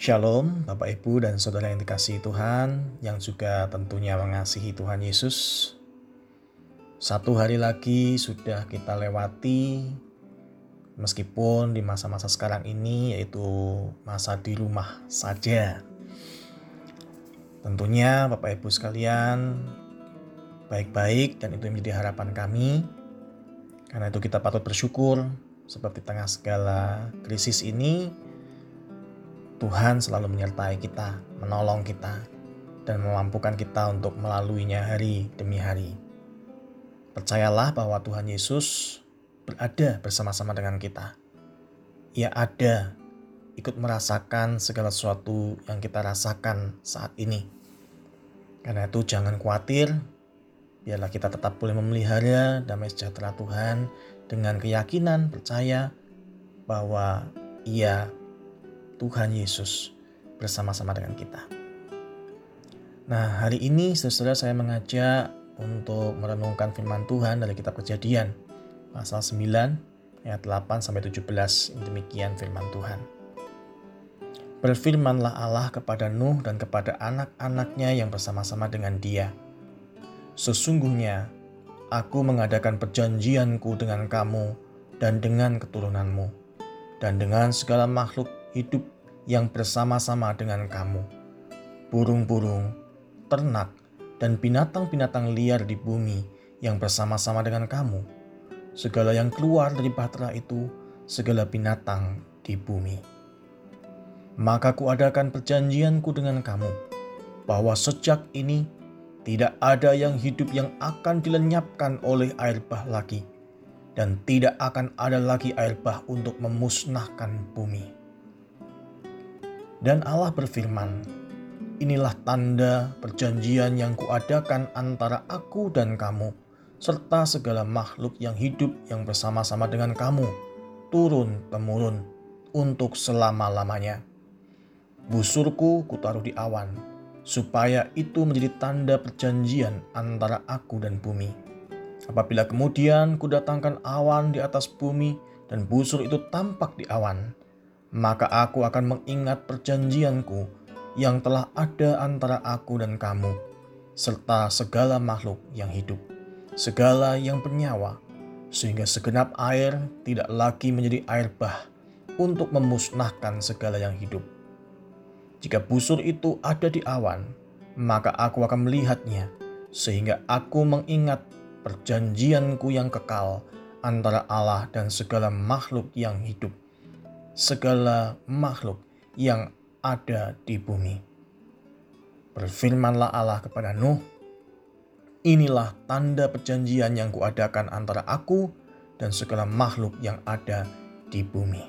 Shalom, Bapak Ibu dan Saudara yang dikasihi Tuhan, yang juga tentunya mengasihi Tuhan Yesus. Satu hari lagi sudah kita lewati, meskipun di masa-masa sekarang ini yaitu masa di rumah saja. Tentunya Bapak Ibu sekalian, baik-baik dan itu menjadi harapan kami. Karena itu kita patut bersyukur sebab di tengah segala krisis ini, Tuhan selalu menyertai kita, menolong kita, dan memampukan kita untuk melaluinya hari demi hari. Percayalah bahwa Tuhan Yesus berada bersama-sama dengan kita. Ia ada, ikut merasakan segala sesuatu yang kita rasakan saat ini. Karena itu jangan khawatir, biarlah kita tetap boleh memelihara damai sejahtera Tuhan dengan keyakinan percaya bahwa Ia Tuhan Yesus bersama-sama dengan kita. Nah, hari ini saudara saya mengajak untuk merenungkan firman Tuhan dari kitab Kejadian pasal 9 ayat 8 sampai 17. Demikian firman Tuhan. Berfirmanlah Allah kepada Nuh dan kepada anak-anaknya yang bersama-sama dengan dia. Sesungguhnya aku mengadakan perjanjianku dengan kamu dan dengan keturunanmu dan dengan segala makhluk hidup yang bersama-sama dengan kamu. Burung-burung, ternak, dan binatang-binatang liar di bumi yang bersama-sama dengan kamu. Segala yang keluar dari bahtera itu, segala binatang di bumi. Maka kuadakan perjanjianku dengan kamu, bahwa sejak ini tidak ada yang hidup yang akan dilenyapkan oleh air bah lagi, dan tidak akan ada lagi air bah untuk memusnahkan bumi. Dan Allah berfirman, Inilah tanda perjanjian yang kuadakan antara aku dan kamu, serta segala makhluk yang hidup yang bersama-sama dengan kamu, turun-temurun, untuk selama-lamanya. Busurku kutaruh di awan, supaya itu menjadi tanda perjanjian antara aku dan bumi. Apabila kemudian kudatangkan awan di atas bumi, dan busur itu tampak di awan, maka aku akan mengingat perjanjianku yang telah ada antara aku dan kamu, serta segala makhluk yang hidup, segala yang bernyawa, sehingga segenap air tidak lagi menjadi air bah untuk memusnahkan segala yang hidup. Jika busur itu ada di awan, maka aku akan melihatnya, sehingga aku mengingat perjanjianku yang kekal antara Allah dan segala makhluk yang hidup segala makhluk yang ada di bumi. Berfirmanlah Allah kepada Nuh, Inilah tanda perjanjian yang kuadakan antara aku dan segala makhluk yang ada di bumi.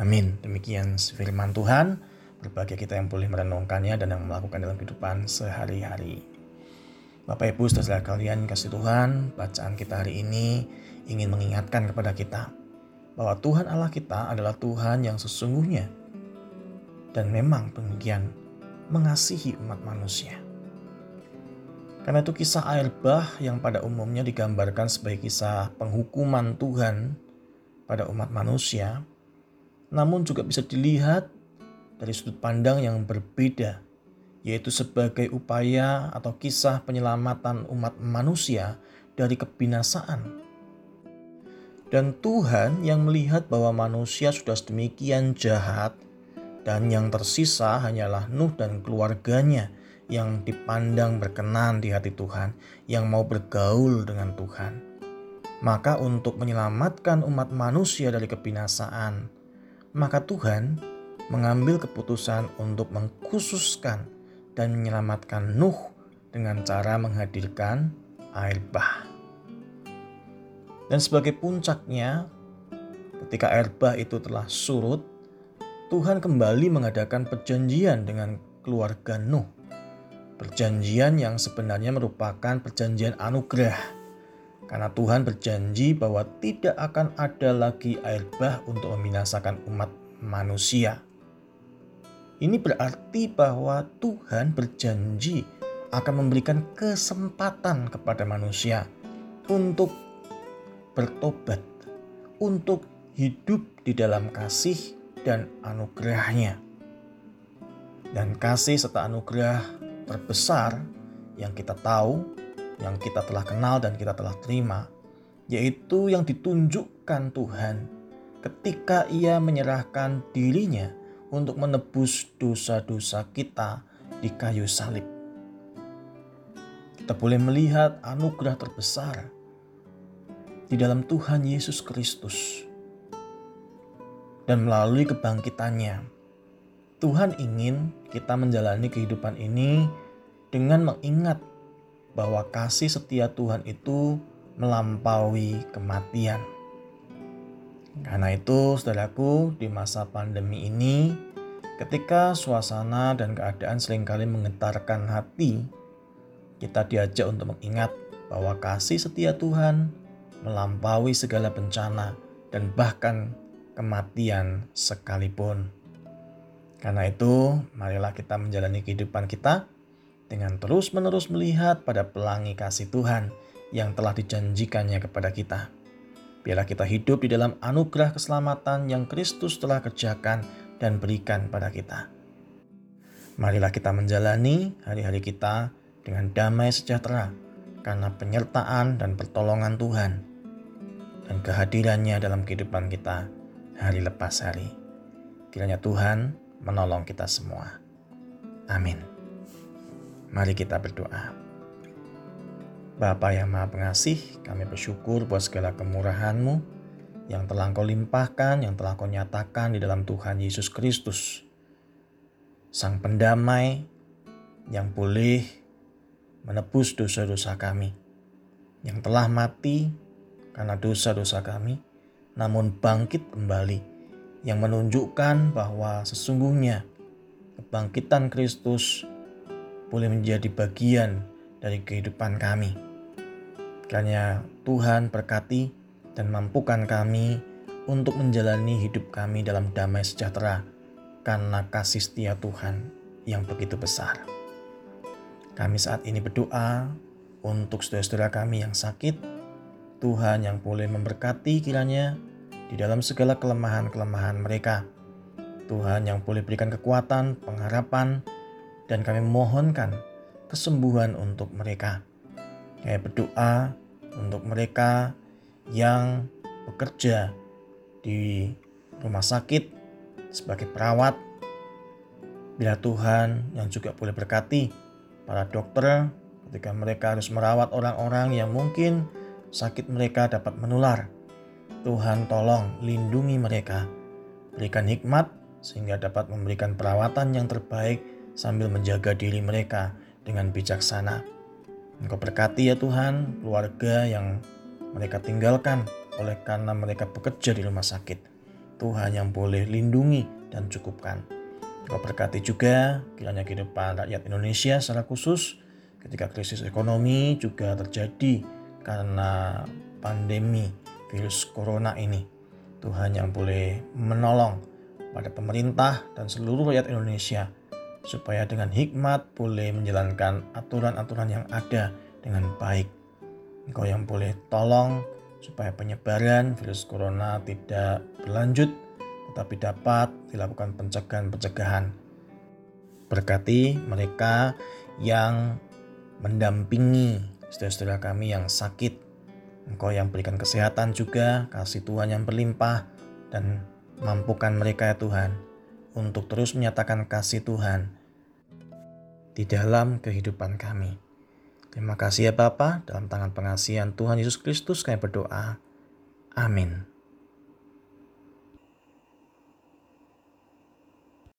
Amin. Demikian firman Tuhan. Berbagai kita yang boleh merenungkannya dan yang melakukan dalam kehidupan sehari-hari. Bapak Ibu saudara kalian kasih Tuhan, bacaan kita hari ini ingin mengingatkan kepada kita bahwa Tuhan Allah kita adalah Tuhan yang sesungguhnya dan memang demikian mengasihi umat manusia. Karena itu kisah air bah yang pada umumnya digambarkan sebagai kisah penghukuman Tuhan pada umat manusia, namun juga bisa dilihat dari sudut pandang yang berbeda, yaitu sebagai upaya atau kisah penyelamatan umat manusia dari kebinasaan dan Tuhan yang melihat bahwa manusia sudah sedemikian jahat dan yang tersisa hanyalah Nuh dan keluarganya yang dipandang berkenan di hati Tuhan, yang mau bergaul dengan Tuhan. Maka untuk menyelamatkan umat manusia dari kebinasaan, maka Tuhan mengambil keputusan untuk mengkhususkan dan menyelamatkan Nuh dengan cara menghadirkan air bah. Dan sebagai puncaknya, ketika air bah itu telah surut, Tuhan kembali mengadakan perjanjian dengan keluarga Nuh. Perjanjian yang sebenarnya merupakan perjanjian anugerah. Karena Tuhan berjanji bahwa tidak akan ada lagi air bah untuk membinasakan umat manusia. Ini berarti bahwa Tuhan berjanji akan memberikan kesempatan kepada manusia untuk bertobat, untuk hidup di dalam kasih dan anugerahnya. Dan kasih serta anugerah terbesar yang kita tahu, yang kita telah kenal dan kita telah terima, yaitu yang ditunjukkan Tuhan ketika Ia menyerahkan dirinya untuk menebus dosa-dosa kita di kayu salib. Kita boleh melihat anugerah terbesar di dalam Tuhan Yesus Kristus. Dan melalui kebangkitannya, Tuhan ingin kita menjalani kehidupan ini dengan mengingat bahwa kasih setia Tuhan itu melampaui kematian. Karena itu, saudaraku, di masa pandemi ini, ketika suasana dan keadaan sering kali menggetarkan hati, kita diajak untuk mengingat bahwa kasih setia Tuhan melampaui segala bencana dan bahkan kematian sekalipun. Karena itu, marilah kita menjalani kehidupan kita dengan terus-menerus melihat pada pelangi kasih Tuhan yang telah dijanjikannya kepada kita Biarlah kita hidup di dalam anugerah keselamatan yang Kristus telah kerjakan dan berikan pada kita. Marilah kita menjalani hari-hari kita dengan damai sejahtera karena penyertaan dan pertolongan Tuhan dan kehadirannya dalam kehidupan kita hari lepas hari. Kiranya Tuhan menolong kita semua. Amin. Mari kita berdoa. Bapa yang Maha Pengasih, kami bersyukur buat segala kemurahan-Mu yang telah Engkau limpahkan, yang telah Kau nyatakan di dalam Tuhan Yesus Kristus. Sang pendamai yang boleh menebus dosa-dosa kami, yang telah mati karena dosa-dosa kami, namun bangkit kembali, yang menunjukkan bahwa sesungguhnya kebangkitan Kristus boleh menjadi bagian dari kehidupan kami. Kiranya Tuhan berkati dan mampukan kami untuk menjalani hidup kami dalam damai sejahtera karena kasih setia Tuhan yang begitu besar. Kami saat ini berdoa untuk saudara-saudara kami yang sakit, Tuhan yang boleh memberkati kiranya di dalam segala kelemahan-kelemahan mereka. Tuhan yang boleh berikan kekuatan, pengharapan, dan kami mohonkan kesembuhan untuk mereka. Saya berdoa untuk mereka yang bekerja di rumah sakit sebagai perawat. Bila Tuhan yang juga boleh berkati para dokter ketika mereka harus merawat orang-orang yang mungkin sakit mereka dapat menular. Tuhan tolong lindungi mereka. Berikan hikmat sehingga dapat memberikan perawatan yang terbaik sambil menjaga diri mereka dengan bijaksana. Engkau berkati ya Tuhan keluarga yang mereka tinggalkan oleh karena mereka bekerja di rumah sakit. Tuhan yang boleh lindungi dan cukupkan. Engkau berkati juga kiranya kehidupan rakyat Indonesia secara khusus ketika krisis ekonomi juga terjadi karena pandemi virus corona ini. Tuhan yang boleh menolong pada pemerintah dan seluruh rakyat Indonesia supaya dengan hikmat boleh menjalankan aturan-aturan yang ada dengan baik. Engkau yang boleh tolong supaya penyebaran virus corona tidak berlanjut tetapi dapat dilakukan pencegahan-pencegahan. Berkati mereka yang mendampingi saudara-saudara kami yang sakit. Engkau yang berikan kesehatan juga, kasih Tuhan yang berlimpah, dan mampukan mereka ya Tuhan untuk terus menyatakan kasih Tuhan di dalam kehidupan kami. Terima kasih ya Bapa, dalam tangan pengasihan Tuhan Yesus Kristus kami berdoa. Amin.